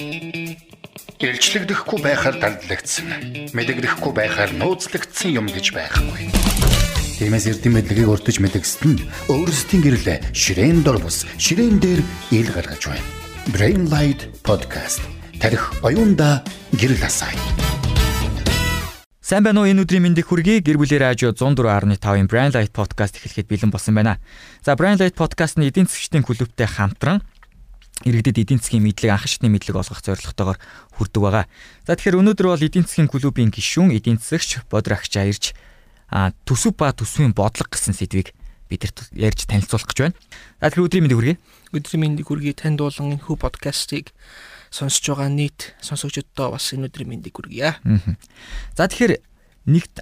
Илчлэгдэхгүй байхаар дандлагдсан. Мэдэгдэхгүй байхаар нууцлагдсан юм гэж байхгүй. Тиймээс эрдэм мэдлэгийг өртөж мэдгэсэд нь өөрсдийн гэрлээ ширээн дор бус ширээн дээр ил гаргаж байна. Brain Light Podcast тарих оюунда гэрэл асаая. Сайн байна уу энэ өдрийн мэндийг хүргэе. Гэр бүлийн радио 104.5-ын Brand Light podcast эхлэхэд бэлэн болсон байна. За Brand Light podcast нь эдийн засгчдын клубтэй хамтран иргэдэд эдийн засгийн мэдлэг анх шатны мэдлэг олгох зорилготойгоор хүрдэг байгаа. За тэгэхээр өнөөдөр бол эдийн засгийн клубын гишүүн эдийн засагч Бодрагч Аярч төсөв ба төсвийн бодлого гэсэн сэдвийг бидэрт ярьж танилцуулах гэж байна. За тэгэхээр өдрийн мэндийг хүргэе. Өдрийн мэндийг хүргэе. Танд болон энэ хүү подкастыг сонсож байгаа нийт сонсогчдод бас энэ өдрийн мэндийг хүргье. За тэгэхээр нэгт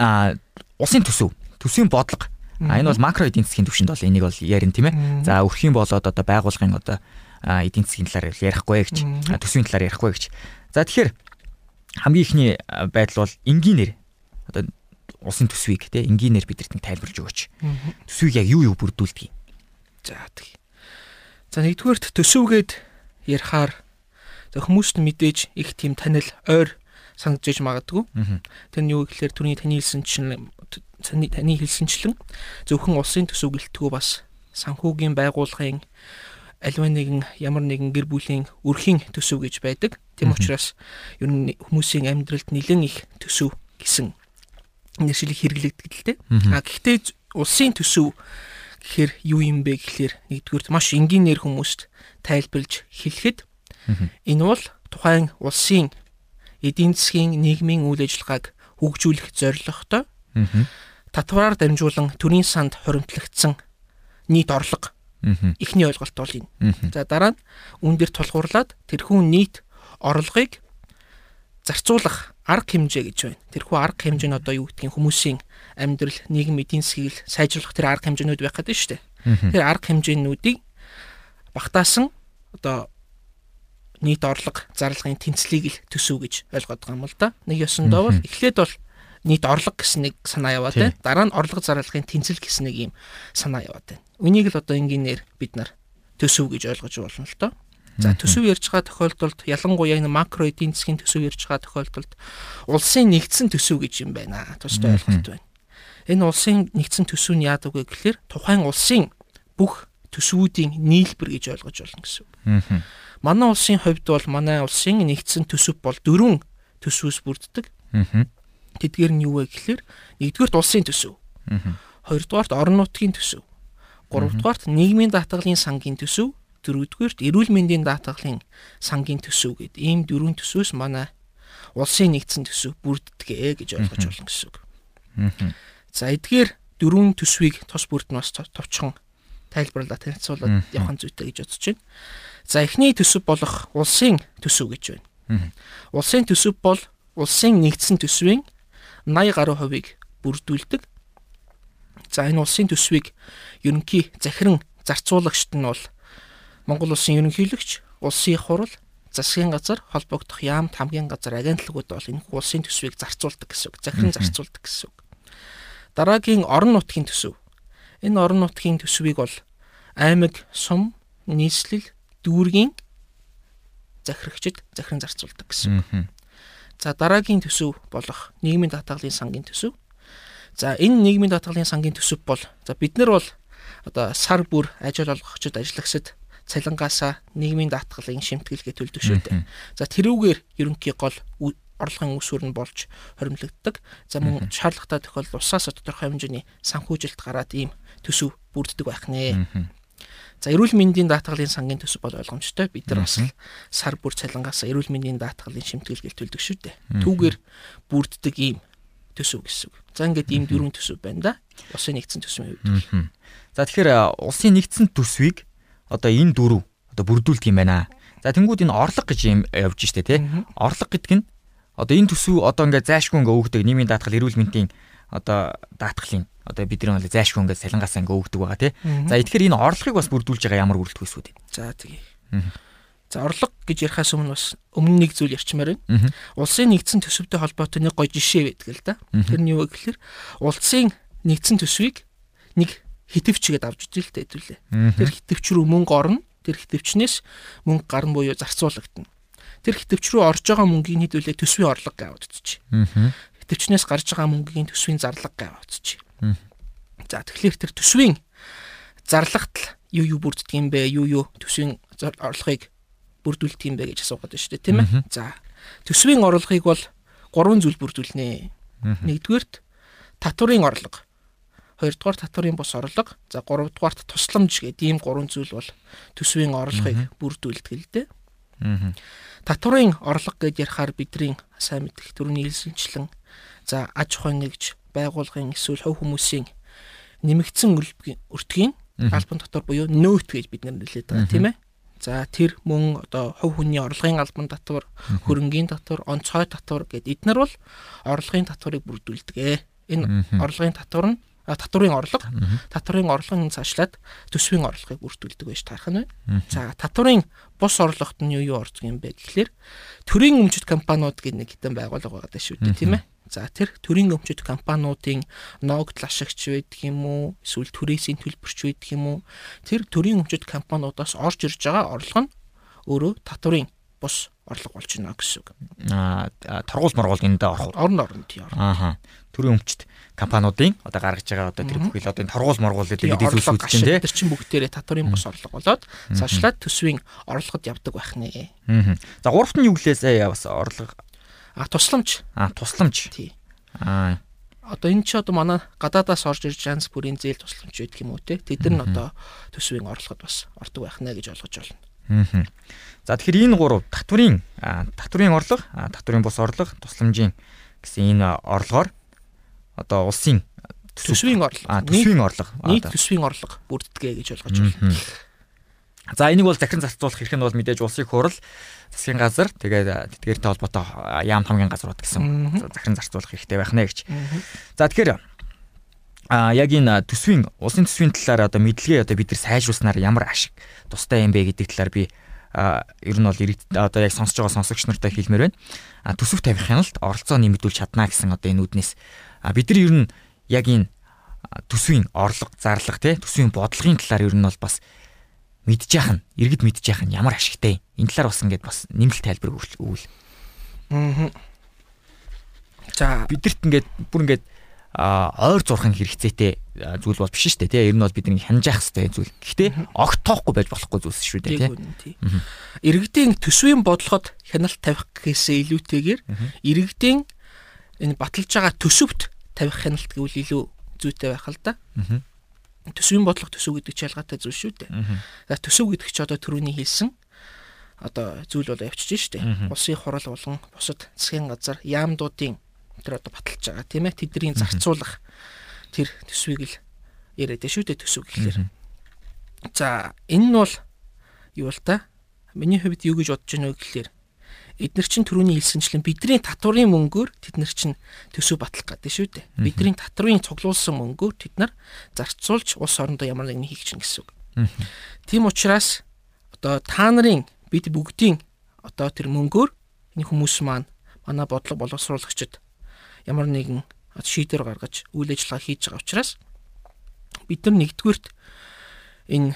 улсын төсөв, төсвийн бодлого. А энэ бол макро эдийн засгийн түвшинд бол энийг бол ярина тийм ээ. За өрхийн болоод одоо байгуулгын одоо эдийн засгийн талаар ярихгүй гэж, төсвийн талаар ярихгүй гэж. За тэгэхээр хамгийн ихний байдал бол энгийнээр одоо улсын төсвийг тийм энгийнээр бидэрт нэг тайлбарлаж өгөөч. Төсвийг яг юу юу бүрдүүлдэг юм? За тэг. За нэгдүгээрт төсөвгээд ярихаар хүмүүст мэдээж их тийм танил ойр санагдаж магадгүй. Тэр нь юу гэхээр түрүүний таны хэлсэнчлэн таны хэлсэнчлэн зөвхөн улсын төсөв гэлтгүү бас санхүүгийн байгууллагын аливаа нэгэн ямар нэгэн гэр бүлийн өрхийн төсөв гэж байдаг. Тийм учраас ер нь хүмүүсийн амьдралд нэлээд их төсөв гэсэн нэршилийг хэрэглэгдэг л дээ. А гэхдээ улсын төсөв гэхээр юу юм бэ гэхээр нэгдүгээр маш энгийнээр хүмүүст тайлбарлаж хэлэхэд Энэ бол тухайн улсын эдийн засгийн нийгмийн үйл ажиллагааг хөгжүүлэх зорилготой татвараар дамжуулан төрийн санд хоримтлагдсан нийт орлого эхний ойлголт бол энэ. За дараа нь үн дээр тулгуурлаад тэрхүү нийт орлогыг зарцуулах арга хэмжээ гэж байна. Тэрхүү арга хэмжээ нь одоо юу гэдгийг хүмүүсийн амьдрал, нийгэм эдийн засгийг сайжруулах тэр арга хэмжээнүүд байх гэдэг нь шүү дээ. Тэр арга хэмжээнүүдийг багтаасан одоо нийт орлого зарлагын тэнцлийг л төсөв гэж ойлгоод байгаа юм л да. Нэг ёсондоо бол эхлээд бол нийт орлого гэсэн нэг санаа яваад байна. Дараа нь орлого зарлагын тэнцэл гэсэн нэг юм санаа яваад байна. Үнийг л одоо энгийнээр бид нар төсөв гэж ойлгож болно л доо. За төсөв ярьж байгаа тохиолдолд ялангуяа энэ макро эдийн засгийн төсөв ярьж байгаа тохиолдолд улсын нэгдсэн төсөв гэж юм байна. Тустай ойлголт байна. Энэ улсын нэгдсэн төсөв нь яадаг вэ гэхээр тухайн улсын бүх төсвүүдийн нийлбэр гэж ойлгож болно гэсэн үг. Манай улсын хувьд бол манай улсын нэгдсэн төсөв бол дөрвөн төсвөөс бүрддэг. Тэдгээр нь юу вэ гэхээр нэгдүгээрт улсын төсөв. Хоёрдугаарт орон нутгийн төсөв. Гуравдугаарт нийгмийн даатгалын сангийн төсөв. Дөрөвдүгээрт эрүүл мэндийн даатгалын сангийн төсөв гэд ийм дөрвөн төсвөөс манай улсын нэгдсэн төсөв бүрддэг гэж ойлгож болно гэсэн үг. За эдгээр дөрвөн төсвийг тус бүрд нь бас товчхон тайлбарлаад танилцуулаад явах зүйтэй гэж бодож байна. За эхний төсөв болох улсын төсөв гэж байна. Улсын төсөв бол улсын нэгдсэн төсвийн 80 гаруй хувийг бүрдүүлдэг. За энэ улсын төсвийг ерөнхий захиран зарцуулагчд нь бол Монгол улсын ерөнхийлөгч, улсын хурал, засгийн газар, холбогдох яамт хамгийн газар агентлагууд бол энэ улсын төсвийг зарцуулдаг гэсэн үг. Захиран зарцуулдаг гэсэн үг. Дараагийн орон нутгийн төсөв. Энэ орон нутгийн төсвийг бол аймаг, сум, нийслэл, дүүргийн захирагчид захиран зарцуулдаг гэсэн. За дараагийн төсөв болох нийгмийн даатгалын сангийн төсөв. За энэ нийгмийн даатгалын сангийн төсөв бол за бид нар бол одоо сар бүр ажил олгогчид ажиллагчид цалингаасаа нийгмийн даатгалын шимтгэлгээ төлдөг шүү дээ. За тэрүүгээр ерөнхий гол орлогын үсвэр нь болж хоримлогддог. За мөн шаардлагатай тохиолдолд усаас тодорхой хэмжээний санхүүжилт гараад ийм төсөв бүрддэг байх нэ. За эрүүл мэндийн даатгалын сангийн төсөв бол ойлгомжтой. Бид нар бас сар бүр цалингаас эрүүл мэндийн даатгалын шимтгэлгээл төлдөг шүү дээ. Түүгээр бүрддэг ийм төсөв гэсэн. За ингээд ийм дөрвөн төсөв байна да. Улсын нэгдсэн төсвийн хувьд. За тэгэхээр улсын нэгдсэн төсвийг одоо энэ дөрөв одоо бүрдүүлдэг юм байна. За тэнгууд энэ орлого гэж юм явж штэ тий. Орлого гэдэг нь одоо энэ төсөв одоо ингээд зайшгүй ингээ өгдөг нийгмийн даатгал эрүүл мэндийн одоо даатгалын одоо бидний бол зайшгүй ингээд салингаасаа ингээд өгдөг байгаа тий. За тэгэхээр энэ орлогыг бас бүрдүүлж байгаа ямар бүрэлдэхүүн эсвэл. За тэгье. За орлого гэж ярихаас өмнө бас өмнө нэг зүйл ярьчмаар байна. Улсын нэгдсэн төсөвтэй холбоотой нэг гоё жишээ байдаг л да. Тэр нь юу вэ гэхээр улсын нэгдсэн төсвийг нэг хитвчгээд авч үзэл тэ хэдүүлээ. Тэр хитвч рүү мөнгө орно. Тэр хитвчнээс мөнгө гарна буюу зарцуулагдана. тэр хитвч рүү орж байгаа мөнгийг хэдүүлээ төсвийн орлого бодчих. Аа. Хитвчнээс гарч байгаа мөнгийн төсвийн зарлага бодчих. Мгм. За тэгэхээр тэр төсвийн зарлагт л юу юу бүрддэг юм бэ? Юу юу төсвийн орлогыг бүрдүүлдэг юм бэ гэж асуугаад байна шүү дээ, тийм ээ. За төсвийн орлогыг бол гурван зүйл бүрдүүлнэ. Нэгдүгээрт татварын орлого. Хоёрдугаар татварын бус орлого. За гуравдугаарт тусламж гэдэг ийм гурван зүйл бол төсвийн орлогыг бүрдүүлдэг л дээ. Татварын орлого гэж ярихаар бидний сайн мэдих төрний хэлсэнчлэн за аж ахуйн нэгж байгууллагын эсвэл хувь хүмүүсийн нэмэгдсэн өртгийн албан татвар буюу нөөт гэж бид нар нэлээд байгаа тийм ээ. За тэр мөн одоо хувь хүний орлогын албан татвар, хөрөнгийн татвар, онцгой татвар гэд эднэр бол орлогын татварыг бүрдүүлдэг. Энэ орлогын татвар нь татварын орлого, татварын орлогын цаашлаад төсвийн орлогыг бүрдүүлдэг байж таарах нь байна. За татварын бус орлогот нь юу юу ордог юм бэ гэхлээр төрийн өмчит компаниуд гэдэг нэг хитэн байгууллага байгаа даа шүү дээ тийм ээ. За тэр төрийн өмчит компаниудын ногдол ашигч байдаг юм уу эсвэл түрээсийн төлбөрч байдаг юм уу тэр төрийн өмчит компаниудаас орж ирж байгаа орлого нь өөрөө татварын бус орлого болж байна гэсэн үг. Аа торгуул моргуул энд орох. Орон оронд тий. Ааха. Төрийн өмчт компаниудын одоо гаргаж байгаа одоо тэр бүхэл одоо энэ торгуул моргуул гэдэг зүйлс орлого үүдэж чинь тий. тэр чинь бүгдээрээ татварын бус орлого болоод цаашлаад төсвийн орлогод явдаг байх нэ. Аа. За гуравт нь юу гэлээ сая бас орлого А тусламж аа тусламж. тий. Аа. Одоо энэ чи одоо манай гадаадаас орж ирж янз бүрийн зээл тусламж байдаг юм уу те? Тэд нар нь одоо төсвийн орлогод бас ордог байх нэ гэж ойлгож байна. Аа. За тэгэхээр энэ гурав татварын аа, татварын орлого, аа, татварын бус орлого, тусламжийн гэсэн энэ орлогоор одоо улсын Төсвийн орлого. төсвийн орлого. нийт төсвийн орлого бүрддэг гэж ойлгож байна. За энийг бол захиран зарцуулах хэрэг нь бол мэдээж улсын хурал, засгийн газар, тэгээд а, тэдгээртэй холбоотой яам хамгийн газрууд гэсэн захиран зарцуулах хэрэгтэй байх нэ гэж. За тэгэхээр а яг энэ төсвийн улсын төсвийн талаар одоо мэдлэгээ одоо бид нар сайжруулснаар ямар ашиг тустай юм бэ гэдэг талаар би ер нь бол одоо яг сонсож байгаа сонсогч нартай хэлмээр байна. А төсөв тавих хяналт оролцоо нэмэгдүүлж чадна гэсэн одоо энэ үднээс бид нар ер нь яг энэ төсвийн орлого зарлага те төсвийн бодлогын талаар ер нь бол бас мэдж яах нь иргэд мэдж яах нь ямар ашигтай энэ талаар бас ингээд бас нэмэлт тайлбар өгвөл Мгм. За бидэрт ингээд бүр ингээд ойр зурхан хэрэгцээтэй зүйл бол биш шүү дээ тий. Ер нь бол бидний хянжаах хэрэгтэй зүйл. Гэхдээ огт тоохгүй байж болохгүй зүйлс шүү дээ тий. тийм. Иргэдийн төсвийн бодлогод хяналт тавих гэхээсээ илүүтэйгээр иргэдийн энэ баталж байгаа төсөвт тавих хяналт гэвэл илүү зүйтэй байх л да. Мгм. Төсвийн бодлого төсөв гэдэг чи ялгаатай зүйл шүү дээ. За төсөв гэдэг чи одоо түрүүний хэлсэн одоо зүйл бол явчихж штэ. Улсын хурал болон бусад засгийн газар яамдуудын тэр одоо баталж байгаа тийм ээ тэдний зарцуулах тэр төсвийг л яриад шүү дээ төсөв гэхэлэр. За энэ нь бол юу л та? Миний хувьд юу гэж бодож байна вэ гэхэлэр эдгээр чин түрүүний хэлсэнчлэн бидний татварын мөнгөөр тэд нар чин төсөв батлах гэдэг шүү дээ. Бидний татварын цуглуулсан мөнгөөр тэд нар зарцуулж улс орондоо ямар нэгэн хийх чинь гэсэн үг. Тийм учраас одоо та нарын бид бүгдийн одоо тэр мөнгөөр энэ хүмүүс маань манай бодлого боловсруулагчид ямар нэгэн шийдвэр гаргаж үйл ажиллагаа хийж байгаа учраас бид нар нэгдүгürt энэ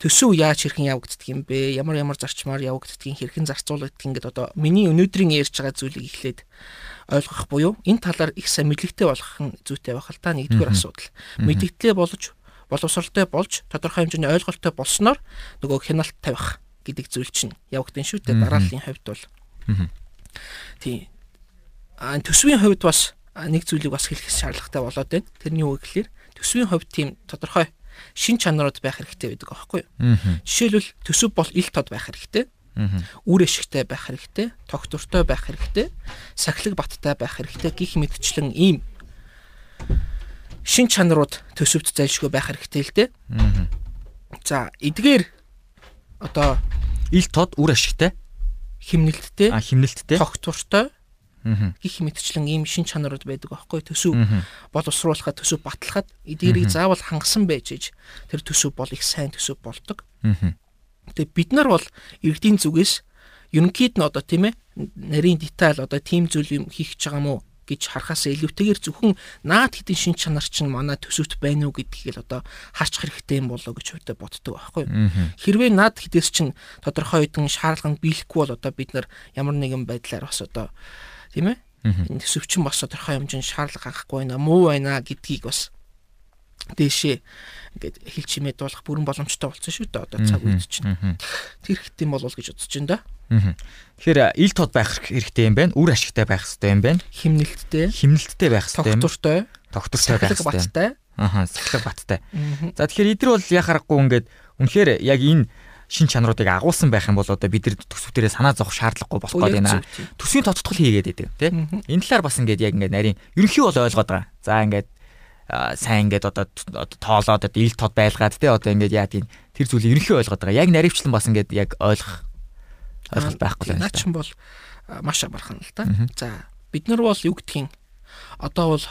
төсөв яаж хэрхэн явагддаг юм бэ? Ямар ямар зарчмаар явагддгийг хэрхэн зарцуулагддаг ингээд одоо миний өнөөдрийн ярьж байгаа зүйлийг эхлээд ойлгох буюу энэ талаар их сайн мэдлэгтэй болох нь зүйтэй байх л та нэгдүгээр асуудал. Мэдгдлээ болж боловсралтай болж тодорхой хэмжээний ойлголттой болсноор нөгөө хяналт тавих гэдэг зүйл чинь явагдсан шүү дээ. Дарааллын хувьд бол Мгм. тий. А төсвийн хувьд бас нэг зүйлийг бас хэлэх шаардлагатай болоод байна. Тэрний үг гэхэлэр төсвийн хувьд тийм тодорхой шин чанарууд байх хэрэгтэй байдаг аахгүй юу? Жишээлбэл төсөв бол ил тод байх хэрэгтэй, үр ашигтай байх хэрэгтэй, тогтвортой байх хэрэгтэй, сахилэг баттай байх хэрэгтэй гих мэтчлэн ийм шин чанарууд төсөвт зайлшгүй байх хэрэгтэй л дээ. За эдгээр одоо Ил тод үр ашигтай, химнэлттэй, химнэлттэй. тогтвортой. Гих мэтчлэн ийм шин чанарууд байдаг аахгүй. Төсөв боловсруулахад төсөв батлахад эдгээрийг заавал хангасан байж иж тэр төсөв бол их сайн төсөв болдог. Тэгээ бид нар бол иргэдийн зүгээс ерөнхийд нь одоо тийм ээ нарийн деталь одоо тийм зүйл юм хийх гэж байгаа мó гэж харахаас илүүтэйгээр зөвхөн наад хэдин шин чанар чинь манай төсөвт байна уу гэдгийг л одоо харчих хэрэгтэй юм болоо гэж хувьдаа боддог байхгүй. Хэрвээ наад хэдээс чинь тодорхой хэдэн шаардлага нь биелэхгүй бол одоо бид нар ямар нэгэн байдлаар бас одоо тийм ээ энэ төсөв чинь бас тодорхой хэмжээнд шаардлага хангахгүй байна муу байна гэдгийг бас дээшээ ингээд хил чимээ дуулах бүрэн боломжтой болсон шүү дээ одоо цаг үед чинь. Тэр хэрэгтэй юм болов гэж бодож байна да. Тэгэхээр ил тод байх хэрэгтэй юм байна. Үр ашигтай байх хэрэгтэй юм байна. Химнэлттэй. Химнэлттэй байх хэрэгтэй юм. Доктортой. Доктортой байх хэрэгтэй. Баттай. Аха, сахилга баттай. За тэгэхээр эдгээр бол яхаарахгүй ингээд үнэхээр яг энэ шин чанаруудыг агуулсан байх юм бол одоо бид нар төсөв дээрээ санаа зовох шаардлагагүй болох гээд байна. Төсвийн тодтгол хийгээд байдаг тийм. Энэ талаар бас ингээд яг ингээд нарийн ерөнхий бол ойлгоод байгаа. За ингээд сайн ингээд одоо тоолоод одоо ил тод байлгаад те одоо ингээд яа тийм тэр зүйлийг ерөнхий ойлгоод байгаа. Яг наривчлан бас ингээд яг ойлгох ойлголт байхгүй байна. Наа чин бол маш амархан л да. За бид нар бол юу гэдгийг одоо бол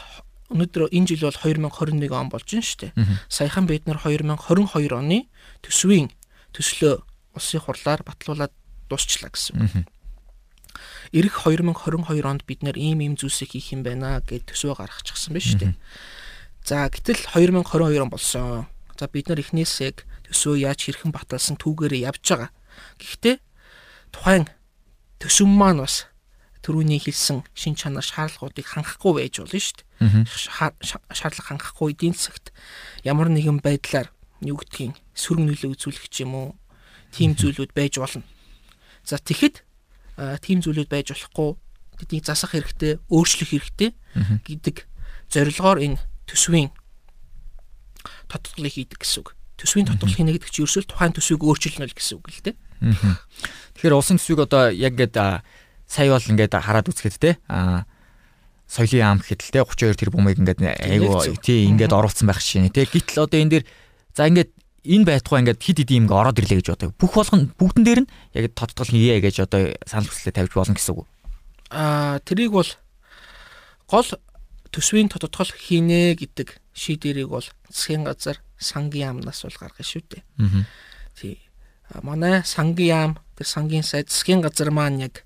өнөөдөр энэ жил бол 2021 он болж байна шүү дээ. Саяхан бид нар 2022 оны төсвийн төслөө улсын хурлаар батлуулаад дуусчлаа гэсэн. Ирэх 2022 онд бид нэр ийм ийм зүйлсийг хийх юм байна гэж төсвөө гаргачихсан шүү дээ. За гэтэл 2022 он болсон. За бид нар эхнээс яг төсөө яаж хэрхэн баталсан түүгээрээ явж байгаа. Гэхдээ тухайн төсөв маань бас төрөүний хэлсэн шин чанар шаардлагуудыг хангахгүй байж болно шүү дээ. Шаардлага хангахгүй эдийн засагт ямар нэгэн байдлаар юу гэдгийг сөрөг нөлөө үзүүлэх юм уу? Тим зүйлүүд байж болно. За тэгэхэд тим зүйлүүд байж болохгүй тэднийг засах хэрэгтэй, өөрчлөх хэрэгтэй гэдэг зорилгоор энэ төсвийн тодтолыг хийдэг гэсэн үг. Төсвийн тодтол хийнэ гэдэг чинь ерөөсөө тухайн төсвийг өөрчилнө л гэсэн үг л дээ. Тэгэхээр улсын төсвийг одоо яг ингээд сая бол ингээд хараад үзэхэд те а соёлын ам гэхэд те 32 тэрбумыг ингээд айгу тий ингээд оруулсан байх шин те гítл одоо энэ дэр за ингээд энэ байтугай ингээд хид хид юм ороод ирлээ гэж боддог. Бүх болгон бүгдэн дээр нь яг тодтол хийе гэж одоо санал хүслээ тавьж болно гэсэн үг. Аа тэрийг бол гол төсвийн тодтол хийнэ гэдэг шийдвэрийг бол засгийн газар сангийн яамнаас бол гаргана шүү дээ. Тий. Манай сангийн яам тэр сангийн сайд засгийн газар маань яг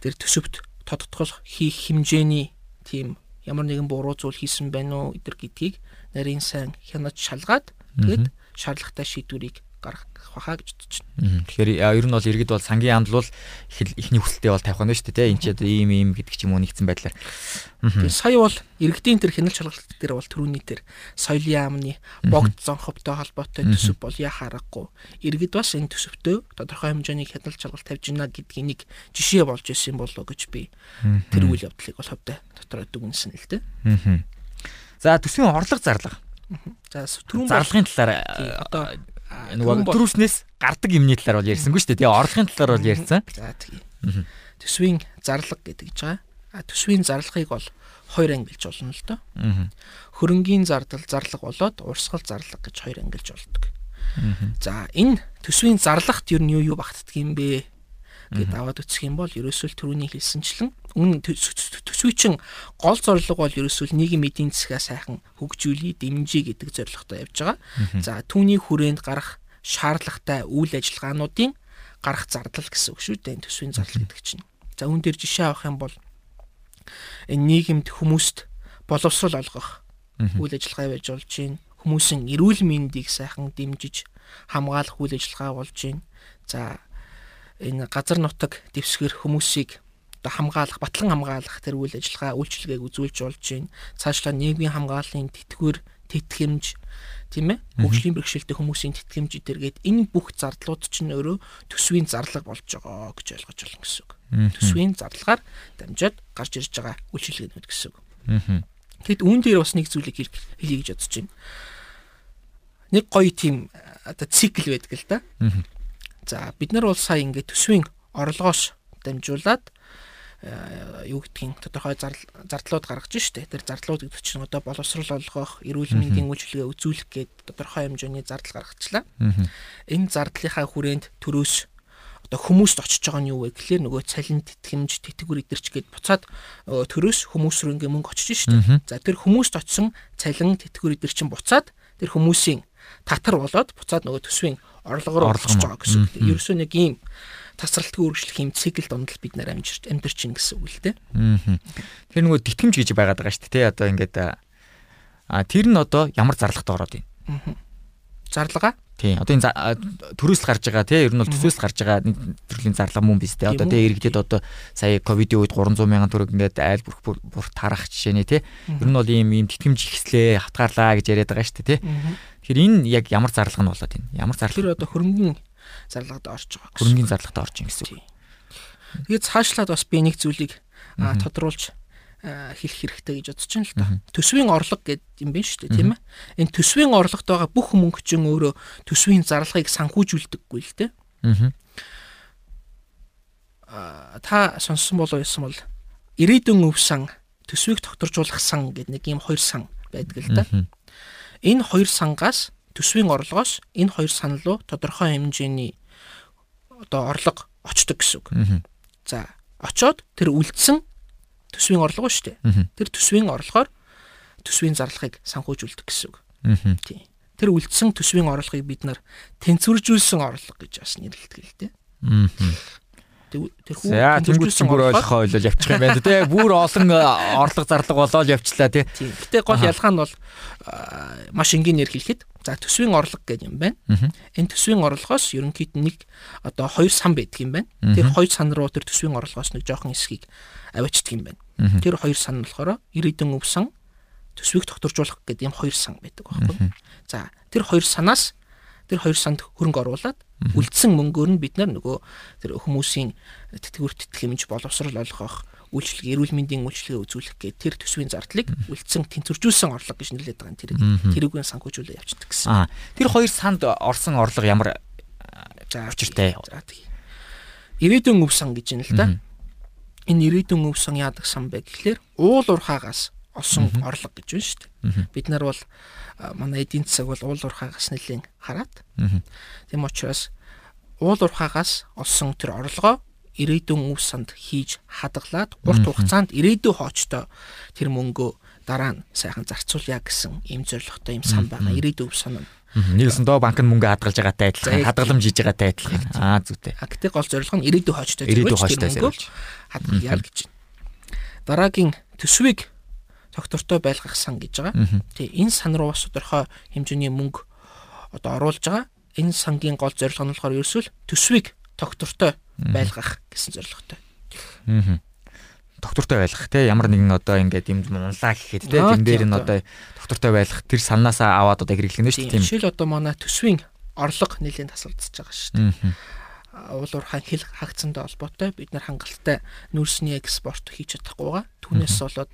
тэр төсөвт тодтол хийх хэмжээний тийм ямар нэгэн буруу зүйл хийсэн байна уу гэдгийг нарийн сайн хянаж шалгаад тэгэд шаардлагатай шийдвэрийг гаргах баха гэж бодож байна. Тэгэхээр ер нь бол иргэд бол сангийн яамд бол ихний хүсэлтэд бол тавих байна шүү дээ. Энд ч ийм ийм гэдэг ч юм уу нэгдсэн байдлаар. Тэгээ сая бол иргэдийн тэр хяналт шалгалт дээр бол төрөний тэр соёлын яамны богд зонховтой холбоотой төсөв бол яхаарахгүй. Иргэд бас энэ төсөвтөө тодорхой хэмжээний хяналт шалгалт тавьж гинэ гэдгийг нэг жишээ болж ирсэн болоо гэж би тэр үйл явдлыг бол хөвдө дотроо дүгнсэн л дээ. За төсвийн орлого зарлага. За түрүүн зарлагын талаар одоо нөгөө төрүүснээс гардаг юмны талаар бол ярьсангүй шүү дээ. Тэгээ орлогын талаар бол ярьсан. За тэгээ. Төсвийн зарлага гэдэг гэж байгаа. А төсвийн зарлагыг бол хоёр ангилж болно л доо. Хөрөнгийн зардал зарлага болоод урсгал зарлага гэж хоёр ангилж болдог. За энэ төсвийн зарлагт юу юу юу багтдаг юм бэ? гэд аваад үсэх юм бол ерөөсөө түрүүний хэлсэнчлэн үнэн төсвийн гол зорилго бол ерөөсөө нийгэм эдийн засгаа сайхан хөгжүүлээ дэмжиж гэдэг зорилготой явж байгаа. За түүний хүрээнд гарах шаардлагатай үйл ажиллагаануудын гарах зардал гэсэн үг шүү дээ төсвийн зардал гэдэг чинь. За үүн дээр жишээ авах юм бол энэ нийгэмд хүмүүст боловсрол олгох үйл ажиллагаа байж болж байна. Хүмүүсийн эрүүл мэндийг сайхан дэмжиж хамгаалах үйл ажиллагаа болж байна. За энэ газар нутаг дэвсгэр хүмүүсийг одоо хамгаалах, батлан хамгаалах тэр үйл ажиллагаа үйлчилгээг үзүүлж болж байна. Цаашлаа нийгмийн хамгааллын тэтгэвэр, тэтгэмж тийм ээ хөгжлийн бэрхшээлтэй хүмүүсийн тэтгэмж идэргээд энэ бүх зардлууд чинь өөрөө төсвийн зарлага болж байгаа гэж ойлгож байна гэсэн үг. Төсвийн зарлагаар дамжаад гарч ирж байгаа үйлчилгээнүүд гэсэн үг. Тэгэд үүн дээр бас нэг зүйлийг хэлье гэж бодож байна. Нэг гоё тийм одоо цикл байдаг л да. За бид нар бол сая ингээд төсвийн орлогоос дамжуулаад э, юу гэдгийг тодорхой зардлууд гаргаж штэ. Тэр зардлууд гэдэг чинь одоо боловсрол олгох, эрүүл мэндийн үйлчилгээ үзүүлэх гээд тодорхой хэмжээний зардал гаргачлаа. Энэ зардлынхаа хүрээнд төрөөс одоо хүмүүст очиж байгаа нь юу вэ гэхлээр нөгөө цалин тэтгэмж, тэтгэвэр идэрч гээд буцаад төрөөс хүмүүс рүү ингээ мөнгө очиж штэ. За тэр хүмүүст очисон цалин, тэтгэвэр идэр чинь буцаад тэр хүмүүсийн татар болоод буцаад нөгөө төсвийн орлого руу Орлого орж нь. байгаа гэсэн үг. Ерөөсөө нэг ийм тасралтгүй үргэлжлэх ийм цикл донд л бид нэр амьж амьдарч ийн гэсэн үг л дээ. Тэр нөгөө титгэмж гэж байгаад байгаа шүү дээ. Одоо ингээд а тэр нь одоо ямар зарлагтай ороод байна. Зарлага Тий. Одоо энэ за- а, төрөөс л гарч байгаа тий. Ер нь бол төсөөс л гарч байгаа нэг төрлийн зарлага мөн биз дээ. Одоо Тийм тий иргэдэд одоо сая ковидын үед 300 мянган төгрөг ингээд айл бүрх бүр- тарах жишээний тий. Ер нь бол ийм ийм тэтгэмж ихслээ хатгаарлаа гэж яриад байгаа шүү дээ тий. Тэгэхээр энэ яг ямар зарлага нь болоод байна? Ямар тэр зарлага? одоо хөрөнгөний зарлагад орж байгаа. Хөрөнгөний зарлагтай орж ийн гэсэн үг. Тэгээд цаашлаад бас би нэг зүйлийг тодруулж хэлэх хэрэгтэй гэж бодож байна л та. Төсвийн орлого гэдэг юм байна шүү дээ, тийм ээ. Энэ төсвийн орлогот байгаа бүх мөнгө чинь өөрөө төсвийн зарлагыг санхүүжүүлдэггүй л дээ. Аа. А, та сонссон болов ясан бол ирээдүйн өв сан, төсвийг тогтворжуулах сан гэдэг нэг юм хоёр сан байдаг л да. Энэ хоёр сангаас төсвийн орлогоос энэ хоёр сан руу тодорхой хэмжээний одоо орлого очдог гэсэн үг. За очоод тэр үлдсэн төсвийн орлого шүү дээ. Тэр төсвийн орлогоор төсвийн зарлагыг санхүүжүүлдэг гэсэн үг. Тийм. Тэр үлдсэн төсвийн орлогыг бид нар тэнцвэржүүлсэн орлого гэж бас нэрлэдэг л дээ. Тэр хүү чинь бүр ойлгохоо ойлол явчих юм байна те. Бүр олон э, орлого зарлага болоод явчлаа те. Тийм. Гэтэ гол ялгаа нь бол аа, маш энгийнээр хэлэхэд за төсвийн орлого гэдэг юм байна. Энэ төсвийн орлогоос ерөнхийд нэг одоо хоёр сан байдаг юм байна. Тэр хоёр сан руу тэр төсвийн орлогоос нэг жоохон хэсгийг аваачдаг юм байна. Тэр хоёр сан нь болохоор ирээдүйн өв сан төсвийг тогтворжуулах гэдэг юм хоёр сан байдаг байхгүй. За тэр хоёр санаас тэр хоёр санд хөрөнгө оруулаад үлдсэн мөнгөөр нь бид нар нөгөө тэр хүмүүсийн тэтгэвэр тэтгэмж боловсрол олгох үйлчлэг эрүүл мэндийн үйлчлэгээ үзүүлэх гэдэг тэр төсвийн зардлыг үлдсэн тэнцвэржүүлсэн орлого гэж нэрлэдэг байгаа юм тэр тэрүүгээр санхүүжүүлээ явчихдаг гэсэн. Аа. Тэр хоёр санд орсон орлого ямар За учиртай? За тийм. Ирээдүйн өв сан гэж юм л да. Энэ ирээдүйн өв сан яадаг сан бэ гэхлээр уул урхаагаас олсон орлого гэж байна шүү дээ. Бид нар бол манай эдийн засаг бол уул урхаагаас нэлийн хараад Аа. тийм учраас уул урхаагаас олсон тэр орлогоо ирээдүйн өв санд хийж хадгалаад урт хугацаанд ирээдүй хоочтой тэр мөнгөө дараа нь сайхан зарцуулъя гэсэн ийм зорилготой юм сан байгаа. Ирээдүйн өв сан нь. Нэгсэн доо банк нь мөнгө хадгалж байгаатай адилхан, хадгаламж хийж байгаатай адилхан. Аа зүйтэй. А гэтээ гол зорилго нь ирээдүйн хоочтой Ирээдүйн хоочтой хадгалъя гэж байна. Дараагийн төсвийг тогтвортой байлгах сан гэж байгаа. Аа. Тий, энэ сан руу бас тодорхой хэмжээний мөнгө одоо оруулж байгаа. Энэ сангийн гол зорилго нь болохоор ерөөсөө төсвийг тогтвортой байлгах гэсэн зорилготой. Аа. Доктортой байлгах те ямар нэгэн одоо ингээд юм унлаа гэхэд те тэн дээр тийм, нь одоо доктортой байлгах тэр санаасаа аваад одоо хэрэглэх нь шүү Тийм. дээ. Жишээл одоо манай төсвийн орлого нэлээд тасалдсаж байгаа шүү дээ. Тийм. Уул уурхайн хил хаагцсантай холбоотой бид нар хангалттай нүүрсний экспорт хийж чадахгүйгаа түүнээс болоод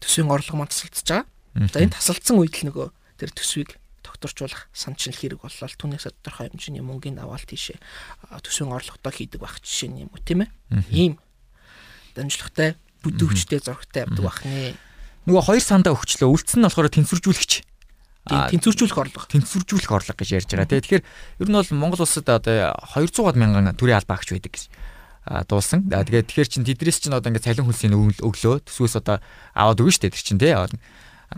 төсвийн орлого маань тасалдсаж байгаа. За энэ тасалдсан үед л нөгөө тэр төсвийг тогтворчуулах санчил хэрэг боллоо түүнээс тодорхой хэмжээний мөнгөний авалт тийшээ төсвийн орлоготой хийдэг байх жишээ юм уу тийм ээ ийм дамжлагтай бүдүүвчтэй зургтай явдаг байх нэ Нөгөө хоёр сандаа өгчлөө. Үлдсэн нь болохоор тэнцвэржүүлэгч. тэнцвэржүүлэх орлого тэнцвэржүүлэх орлого гэж ярьж байгаа. Тэгэхээр ер нь бол Монгол улсад одоо 200 мянган төрийн албаа агч байдаг гэж дуулсан. Тэгээд тэгэхээр чин тэдрээс чин одоо ингээд цалин хөлсийн өг- өглөө төсвөөс одоо аваад өгнө шүү дээ тэр чин тий.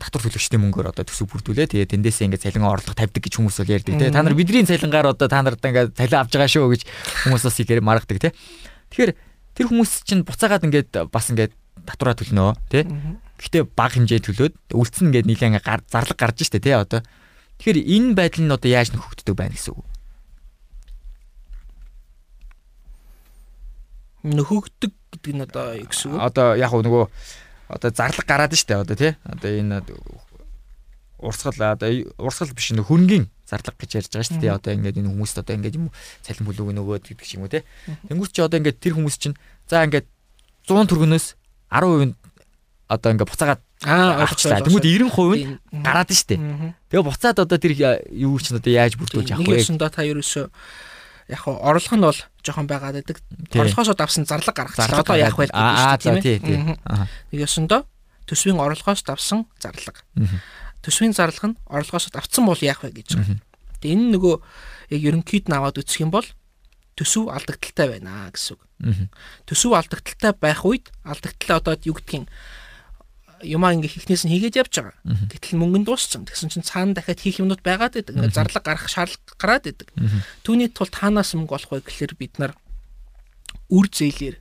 Татвар төлөгчдийн мөнгөөр одоо төсөв бүрдүүлээ. Тэгээд тэндээсээ ингээд цалин орлого тавьдаг гэж хүмүүс бол ярьдаг тий. Та нар бидний цалингаар одоо та нарт ингээд цалин авч байгаа шүү гэж хүмүүс бас ихээр маргадаг тий. Тэгэхээр тэр хүмүүс чинь буцаагаад ингээд бас ингээд татвараа төлнөө тий. Гэхдээ бага хэмжээ төлөөд үлдсэн ингээд гар зарлаг гарч штэ тий одоо. Тэгэхээр энэ байдал нь одоо яаж нөхөгддөг байна гэсэн үг. нөхөгдөг гэдэг нь одоо юу гэсэн үг Одоо яг нөгөө одоо зарлаг гараад штэ одоо тий. Одоо энэ урсгал одоо урсгал биш нөх хөрөнгөний зарлаг гэж ярьж байгаа шүү дээ. Одоо ингээд энэ хүмүүст одоо ингээд юм цалин бүлүүг нөгөөд гэдэг ч юм уу те. Тэнгүүт чи одоо ингээд тэр хүмүүс чинь за ингээд 100 төгрөгнөөс 10% нь одоо ингээд буцаагаад аа авчлаа. Тэнгүүт 90% нь гараад нь штэ. Тэгээ буцаад одоо тэр юу чинь одоо яаж бүрдүүлж авах нэг вэ? ёсондоо та ерөөсөө яг хоо орлого нь бол жоохон байгаад байдаг. Орлогоосоо давсан зарлаг гаргах. Зарлаг Одоо яах вэ гэдэг тийм. Нэг ёсондоо төсвийн орлогоос давсан зарлага. Мгм. Төсвийн зарлага нь орлогоос давцсан бол яах вэ гэж. Тэгээ энэ нөгөө яг ерөнхийд нь аваад үсэх юм бол төсөв алдагдaltaй байна гэсэн үг. Төсөв алдагдaltaй байх үед алдагдaltaй одоо юу гэдгийг юмаа ингээ хийхнээс нь хийгээд явж байгаа. Гэтэл мөнгө нь дууссан. Тэгсэн чинь цаана дахиад хийх юмнууд байгаад байдаг. Ингээ зарлаг гарах шаардлага гараад байдаг. Түүний тулд таанаас мөнгө олох вэ гэхэлэр бид нар үр зээлээр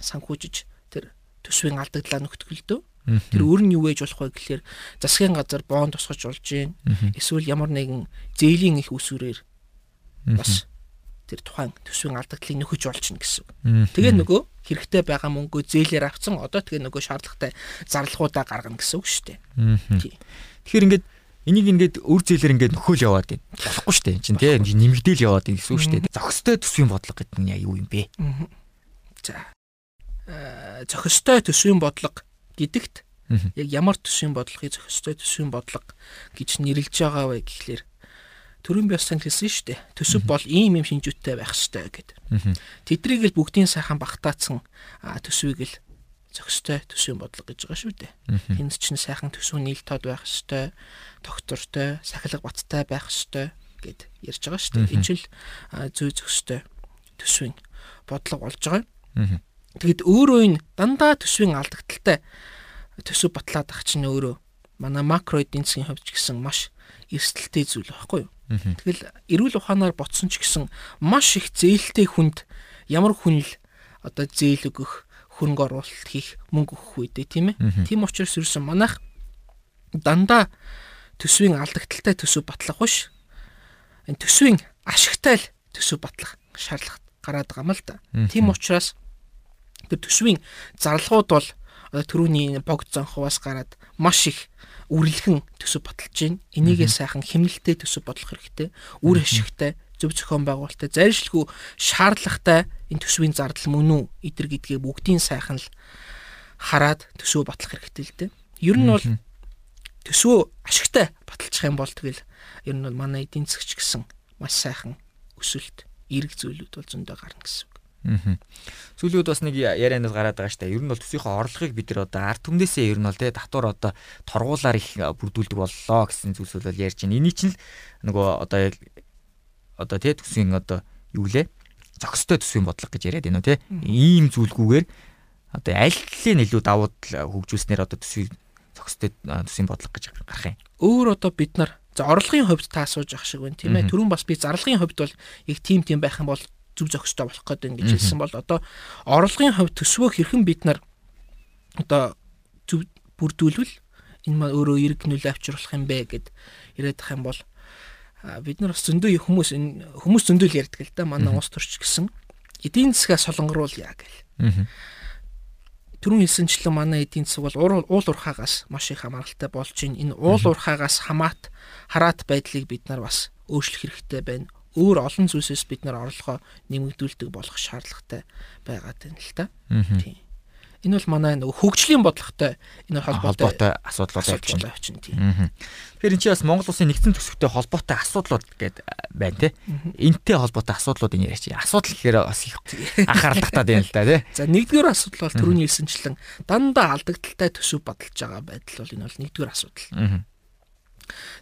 санхүүжиж тэр төсвийн алдагдлаа нөхтгөлдөө. Тэр өөр нь юу вэж болох вэ гэхэлэр засгийн газар боон тусгаж болж гин. Эсвэл ямар нэгэн зээлийн их усүрээр бас тэр тухайн төсвийн алдагдлыг нөхөж олчихно гэсэн. Тэгээ нөгөө хэрэгтэй байгаа мөнгөө зээлээр авцсан одоо тэгээ нөгөө шаардлагатай зарлахуудаа гаргана гэсэн үг шүү дээ. Тэгэхээр ингээд энийг ингээд үр зээлэр ингээд нөхөөл яваад байна. Болохгүй шүү дээ. Чин тийм нэмэгдээл яваад байна гэсэн үг шүү дээ. Зохистой төсвийн бодлого гэдэг нь юу юм бэ? За. Э, зохистой төсвийн бодлого гэдэгт яг ямар төсвийн бодлогыг зохистой төсвийн бодлого гэж нэрлэж байгаа вэ гэхлээр төрийн биос тань хэлсэн шүү дээ. Төсөв бол ийм юм шинжүүтэй байх ёстой гэдэг. Тэдрийг л бүгдийн сайхан багтаацсан төсвийг л зохистой төсвийн бодлого гэж байгаа шүү дээ. Тэнд чинь сайхан төсөв нийл тод байх ёстой, доктортой, сахилга баттай байх ёстой гэд ярьж байгаа шүү дээ. Энэ ч л зүй зохистой төсвийн бодлого болж байгаа. Тэгэд өөрөө энэ дандаа төсвийн алдагдaltaй төсөв батлаад ах чинь өөрөө манай макро эдийн засгийн хувьд ч гэсэн маш эрсдэлтэй зүйл байхгүй юу? Тэгэл эрүүл ухаанаар ботсон ч гэсэн маш их зээлтэй хүнд ямар хүн л одоо зээл өгөх, хөрөнгө оруулалт хийх, мөнгө өгөх үедээ тийм ээ. Тийм учраас ерөөсөн манайх дандаа төсвийн алдагдaltaй төсөв батлах биш. Энэ төсвийн ашигтай л төсөв батлах шаардлага гараад байгаа юм л да. Тийм учраас тэр төсвийн зарлагууд бол түрүүний богд зонхоос гараад маш их үрлэхэн төсөв баталж байна. Энийгээ сайхан хэмнэлтэд төсөв бодлох хэрэгтэй. Үр ашигтай, зөв зохион байгуулалттай, зарилшгүй шаардлагатай энэ төсвийн зардал мөн үү эдэр гэдгээ бүгдийн сайхан л хараад төсөв батлах хэрэгтэй л дээ. Ер нь бол төсвөө ашигтай баталчих юм бол тэгэл ер нь бол манай эдийн засгч гэсэн маш сайхан өсөлт, эерэг зүйлүүд бол зөндөө гарна гэсэн. Сүүлүүд бас нэг ярианаас гараад байгаа штэ. Ер нь бол төсвийнхөө орлогыг бид нар одоо ард түмнээсээ ер нь бол те татвар одоо торгуулаар их бүрдүүлдэг боллоо гэсэн зүйлсүүд бол ярьж байна. Эний чинь л нөгөө одоо одоо те төсвийн одоо юу лээ? Зохистой төсвийн бодлого гэж яриад байна уу те. Ийм зүйлгүйгээр одоо аль талын илүү давуу тал хөгжүүлснээр одоо төсвийн зохистой төсвийн бодлого гэж гарах юм. Өөр одоо бид нар за орлогын хувьд та асууж ах шиг байна тийм ээ. Төрүн бас би зарлагын хувьд бол их тим тим байх юм бол зүг зохистой болох гэдэг ингэж хэлсэн бол одоо орлогын хувьд төсвөө хэрхэн бид нар одоо зүв бүрдүүлвэл энэ маань өөрөө эрг нөлөө авчруулах юм бэ гэд яриад ах юм бол бид нар бас зөндөө хүмүүс энэ хүмүүс зөндөө л ярьдаг л да манай ус төрч гэсэн. Эдийн засгаа солонгоруулъя гэл. Түрүүн хэлсэнчлэн манай эдийн засаг бол уул уурхаагаас маш их хамааралтай болж байна. Энэ уул уурхаагаас хамаат хараат байдлыг бид нар бас өөрчлөх хэрэгтэй байна өөр олон зүйлсээс бид нар орлогоо нэмэгдүүлдэг болох шаардлагатай байгаад байна л та. Тийм. Энэ бол манай нөгөө хөгжлийн бодлоготой энэ холбоотой асуудлууд явчихна тийм. Тэгэхээр энэ чинь бас Монгол улсын нэгдсэн төсөвтэй холбоотой асуудлууд гэдэг байна те. Энтэй холбоотой асуудлуудын яриач. Асуудал гэхээр бас их анхаарал татаад байна л да тий. За нэгдүгээр асуудал бол түрүүний хэлсэнчлэн дандаа алдагдaltaй төсөв бодолж байгаа байдал бол энэ бол нэгдүгээр асуудал.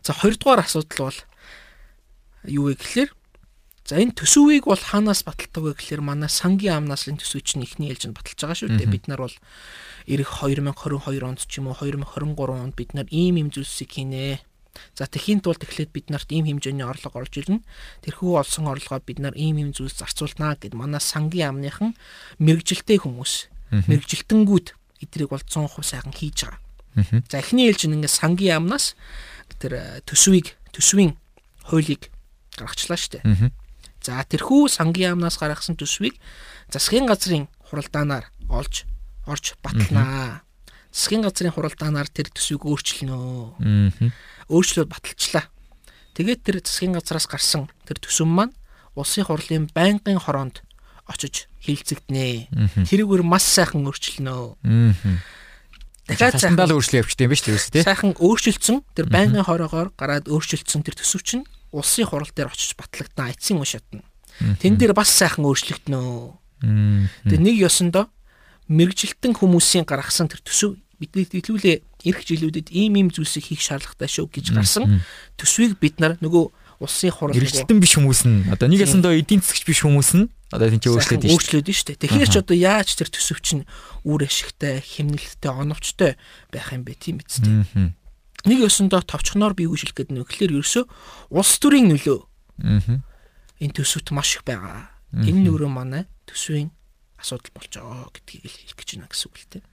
За хоёрдугаар асуудал бол юу вэ гэхлээр За энэ төсөвийг бол хаанаас баталдаг вэ гэхээр манай сангийн амнаас энэ төсөв чинь ихний ээлжинд баталж байгаа шүү дээ. Бид нар бол эх 2022 онд ч юм уу 2023 онд бид нар ийм ийм зүйлсийг хийнэ. За тэхийн тулд эхлээд бид нарт ийм хэмжээний орлого орж ирнэ. Тэрхүү олсон орлогоо бид нар ийм ийм зүйлс зарцуулнаа гэд манай сангийн амныхан мэрэгжилтэй хүмүүс мэрэгжилтэнгүүд эдрийг бол 100% сайхан хийж байгаа. За эхний ээлжин ингээд сангийн амнаас тэр төсвийг төсвийн хуулийг гаргачлаа шүү дээ. За тэрхүү сангийн яамнаас гаргасан төсвийг засгийн газрын хуралдаанаар олж орж баталнаа. Засгийн газрын хуралдаанаар тэр төсвийг өөрчилнө. Өөрчлөлт баталчлаа. Тэгээд тэр засгийн газраас гарсан тэр төсөв маань улсын хурлын байнгын хороонд очиж хилцэгднэ. Тэрүүгээр маш сайхан өөрчилнө. Дахиад сайхан өөрчлөлт явчихсан юм ба шүү дээ. Сайхан өөрчилсөн тэр байнгын хороогоор гараад өөрчилсөн тэр төсөв чинь улсын хурал дээр очиж батлагдана эцсийн үе шатна. Тэн дээр бас сайхан өөрчлөгднө. Тэгээ нэг ёсондоо мэрэгжилтэн хүмүүсийн гаргасан тэр төсөв бидний хэлүүлээ эх жилүүдэд ийм ийм зүйлсийг хийх шаардлагатай шүү гэж гарсан төсвийг бид нар нөгөө улсын хурал эргэлтэн биш хүмүүс нь одоо нэг ясандаа эдийн засгч биш хүмүүс нь одоо тийм ч өөрчлөлт шүү. Өөрчлөлт шүү. Тэгэхээр ч одоо яаж тэр төсөв чинь үр ашигтай, хэмнэлттэй, оновчтой байх юм бэ тийм биз дээ. Нэг ёсондоо товчхоноор бий үүшил гэдэг нь гэхэлэр ерөөсөө улс төрийн нөлөө. Энэ төсөвт маш их байгаа. Энэ нөрөө манай төсвийн асуудал болж байгаа гэдгийг хэлэх гэж байна гэсэн үг л дээ.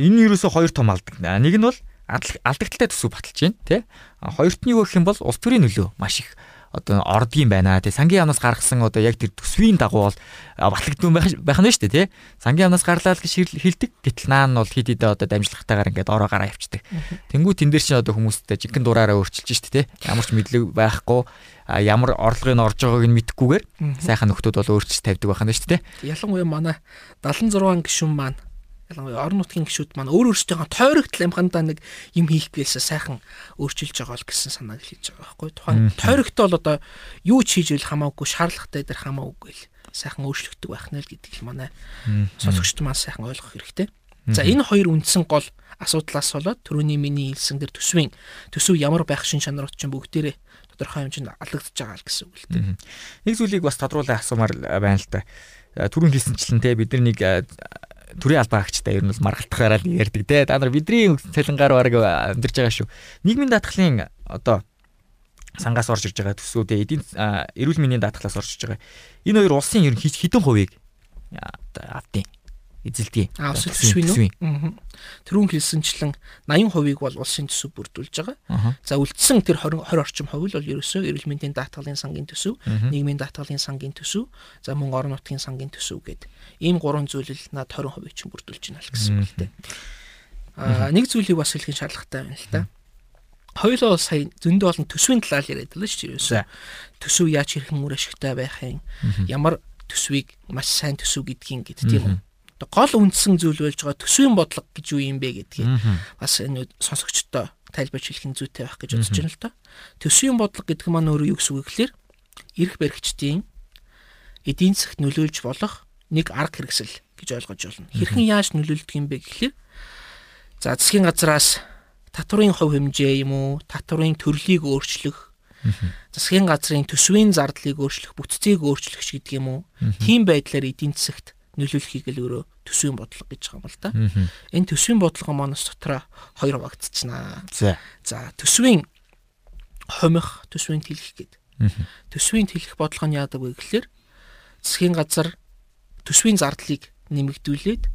Энэ ерөөсөө хоёр том алдаг. Нэг нь бол алдагдaltaй төсөв баталж байна тий. Хоёрт нь юу гэх юм бол улс төрийн нөлөө маш их одоо ордгийн байна. Тий сангийн яамнаас гаргасан одоо яг тэр төсвийн дагуу бол батлагдсан байх байх нь шүү дээ тий сангийн яамнаас гарлаа гэж хэлдэг гэтэл наа нь бол хид хидэ одоо дамжлагтайгаар ингээд ороо гараа явчихдаг. Тэнгуү тэн дээр чинь одоо хүмүүстэй жинхэнэ дураараа өөрчилж шүү дээ тий ямар ч мэдлэг байхгүй. Ямар орлогыг нь орж байгааг нь мэдхгүйгээр сайхан нөхдүүд бол өөрчилж тавьдаг байх нь шүү дээ ялангуяа манай 76 гишүүн маань ялангуяа орон нутгийн гишүүд маань өөр өөрсдийнхөө тойрогтл амхандаа нэг юм хийх гэлсээ сайхан өөрчилж байгаа л гэсэн санааг хэлж байгаа байхгүй тухайн тойрогтол бол одоо юу ч хийж ил хамаагүй шаардлагатай дээр хамаагүй л сайхан өөрчлөгдөг байх нь л гэдэг л манай сонсогчд маань сайхан ойлгох хэрэгтэй. За энэ хоёр үндсэн гол асуудлаас болоод түрүүний миний хэлсэн дэр төсвийн төсөв ямар байх шин чанарууд чинь бүгдээрээ тодорхой хэмжээнд алдагдж байгаа л гэсэн үг л дээ. Нэг зүйлийг бас тодруулаад асуумаар байна л да. Түрүүн хэлсэнчлэн те бид нар нэг төрийн албан хаагчтай ер нь бол маргалтахаараа л ярьдаг те. Та нар бидний цалингаар бараг амьдарч байгаа шүү. Нийгмийн даатгалын одоо сангаас орж ирж байгаа төсвүүд эдийн эрүүл мэндийн даатгалаас орж ирж байгаа. Энэ хоёр улсын ер нь хитэн хувийг автын эзэлдэг. Аа төсвийн үү? Тэрүүн хэлсэнчлэн 80%-ийг бол улсын төсөв бүрдүүлж байгаа. За үлдсэн тэр 20 20 орчим хувь л ерөөсөө эрүүл мэндийн даатгалын сангийн төсөв, нийгмийн даатгалын сангийн төсөв, за мөн орон нутгийн сангийн төсөв гэд ийм гурван зүйлэл над 20% чинь бүрдүүлж байна л гэсэн үг л дээ. Аа нэг зүйлийг бас хэлхийн шаардлагатай байна л да. Хоёулаа сая зөндөө олон төсвийн талаар яриад байлаа шүү дээ. Төсөв яаж хэрхэн мөр ашигтай байх юм? Ямар төсвийг маш сайн төсөв гэдгийг гэд тийм үү? Гол үндсэн зүйл болж байгаа төсвийн бодлого гэж юу юм бэ гэдгийг бас энэ сонсогчдоо тайлбарч хэлэх зүйтэй байх гэж бодож байна л да. Төсвийн бодлого гэдэг маань өөрөө юу гэсэн үг гэхээр эрх баригчдын эдийн засгт нөлөөлж болох нэг арга хэрэгсэл гэж ойлгож байна. Хэрхэн яаж нөлөөлдөг юм бэ гэхлээр за засгийн газраас татврын хувь хэмжээ юм уу, татврын төрлийг өөрчлөх, засгийн газрын төсвийн зардлыг өөрчлөх, бүтцийг өөрчлөх гэдэг юм уу. Тийм байдлаар эдийн засгт нөлөөлөхийг л өөрөө төсвийн бодлого гэж байгаа юм л да. Энэ төсвийн бодлого манаас дотроо хоёр хуваагдчихна. За. За төсвийн хомих, төсвийн тэлэх гэдэг. Төсвийн тэлэх бодлого нь яадаг вэ гэхэлэр засгийн газар төсвийн зардлыг нэмэгдүүлээд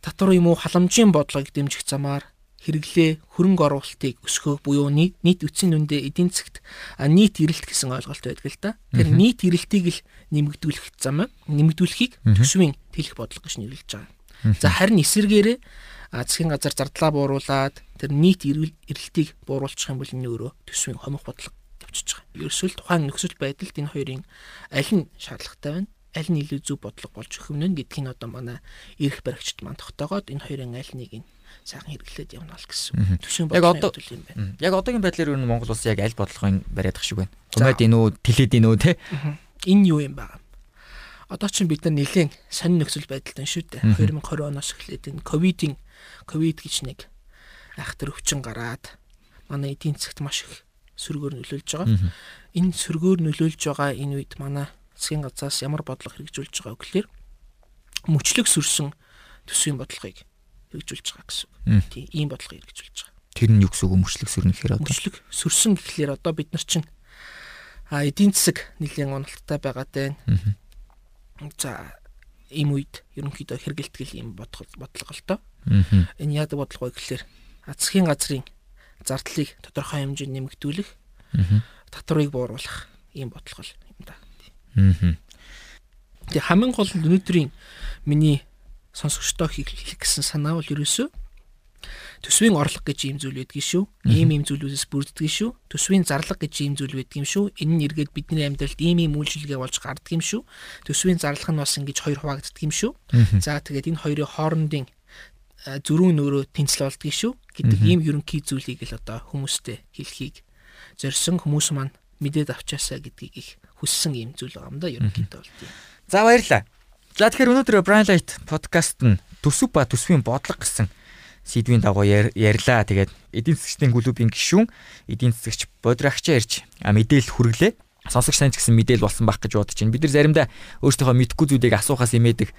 татвар юм уу халамжийн бодлогыг дэмжих замаар хэрэглээ хөрөнгө оруулалтыг өсгөх буюу нийт үтсийн нүндээ эдийн засгт нийт эрэлт гэсэн ойлголт байдаг л да. Тэр нийт эрэлтийг л нэмэгдүүлэх зам нэмэгдүүлэхийг төсвийн тэлэх бодлого гэж нэрлэж байгаа. За харин эсэргээрээ засгийн газар зардлаа бууруулад тэр нийт эрэлтийг бууруулчих юм бол энэ өөрөө төсвийн хомох бодлого явчихж байгаа. Ерөөсөө тухайн нөхцөл байдалд энэ хоёрын аль нь шаардлагатай байна? Аль нь илүү зөв бодлого болж өгөх юм бэ гэдгийг одоо манай эрх баригчд маань тогтоогоод энэ хоёрын аль нэг нь сайхан хэрэглээд явна л гэсэн. Төсвийн бодлого юм байна. Яг одоогийн байдлаар юу Монгол улс яг аль бодлогын бариад ах шиг байна. Тумайд энэ үү, тэлээд энэ үү те? Энэ юу юм бэ? Одоо чинь бид нар нэлээд сонин нөхцөл байдалтай шүү дээ. 2020 оноос эхлээд энэ ковидын ковид гэж нэг айхтар өвчин гараад манай эдийн засгт маш их сөргөөр нөлөөлж байгаа. Энэ сөргөөр нөлөөлж байгаа энэ үед манай засгийн газраас ямар бодлого хэрэгжүүлж байгаа вэ гэхээр мөчлөг сүрсэн төсвийн бодлогыг хэрэгжүүлж байгаа гэсэн үг. Тийм ийм бодлого хэрэгжүүлж байгаа. Тэр нь юу гэсэн үг өмчлөг сөрнө гэхээр одоо өмчлөг сөрсөн гэхлээр одоо бид нар чинь а эдийн засаг нэлийн уналттай байгаа даа. За ийм үед ерөнхийдөө хэрэгэлтгэл ийм бодлого л доо. Энэ яадаг бодлого вэ гэхлээр засгийн газрын зардлыг тодорхой хэмжээнд нэмэгдүүлэх татварыг бууруулах ийм бодлого юм да. Тэгээ хамгийн гол өнөөдрийн миний сонсогчдоо хийх гэсэн санаа бол ерөөсөө төсвийн орлого гэж ийм зүйл байдаг шүү. Ийм ийм зүйлүүдээс бүрддэг шүү. Төсвийн зарлага гэж ийм зүйл байдаг юм шүү. Энэ нь эргээд бидний амьдралд ийм ийм үйлчилгээ болж гардаг юм шүү. Төсвийн зарлага нь бас ингэж хоёр хуваагддаг юм шүү. За тэгээд энэ хоёрын хоорондын зөрүүн нөрөө тэнцэл болдгийг шүү гэдэг ийм ерөнхий зүйлийг л одоо хүмүүстэй хэлхийг зорьсон хүмүүс маань мэдээд авчаасаа гэдгийг их хүссэн ийм зүйл байгаа юм да ерөнхийдөө бол тийм. За баярлалаа. За тэгэхээр өнөөдөр Brian Light подкаст нь төсөв ба төсвийн бодлого гэсэн сэдвийн дагуу ярьлаа. Тэгээд эдийн засгийн клубын гишүүн эдийн засагч бодрагч ярьж мэдээлэл хүргэлээ. Сонсогч ч гэсэн мэдээл болсон байх гэж бодож байна. Бид нар заримдаа өөрсдийнхөө мэдхгүй зүйлийг асуухаас имээдэг.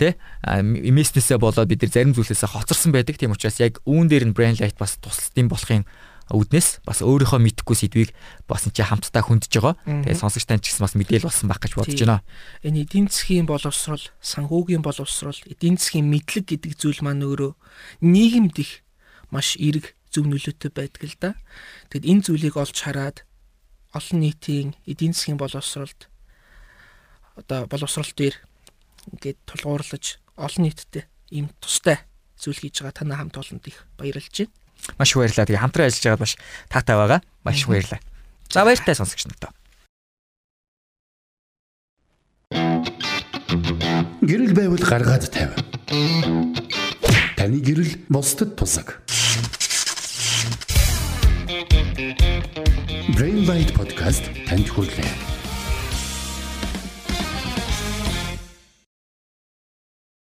Тэ? Имэснээсээ болоод бид нар зарим зүйлээсээ хоцорсон байдаг. Тийм учраас яг үүн дээр нь брэнд лайт бас тусалдсан болохын үүднээс бас өөрийнхөө мэдхгүй сэдвийг бас энэ хамтдаа хөндөж байгаа. Тэгээ сонсогч тань ч гэсэн бас мэдээл болсон байх гэж бодож байна. Энэ эдийн засгийн боловсрол, санхүүгийн боловсрол, эдийн засгийн мэдлэг гэдэг зүйл маань өөрөө нийгэмд их маш эерэг зөв нөлөөтэй байдаг л да. Тэгэд энэ зүйлийг олж хараад олон нийтийн эдийн засгийн боловсролд одоо боловсрол дээр ингээд тулгуурлаж олон нийттэй ийм тустай зүйл хийж байгаа танаа хамт олонд их баярлж байна. Маш их баярлалаа. Тэгээ хамтран ажиллаж байгаад маш таатай байгаа. Маш их баярлалаа. За баяртай сонсогч нарт. Гэрэл байвал гаргаад тавь. Таны гэрэл бусдад тусаг. Brainlight podcast танд хүрэлээ.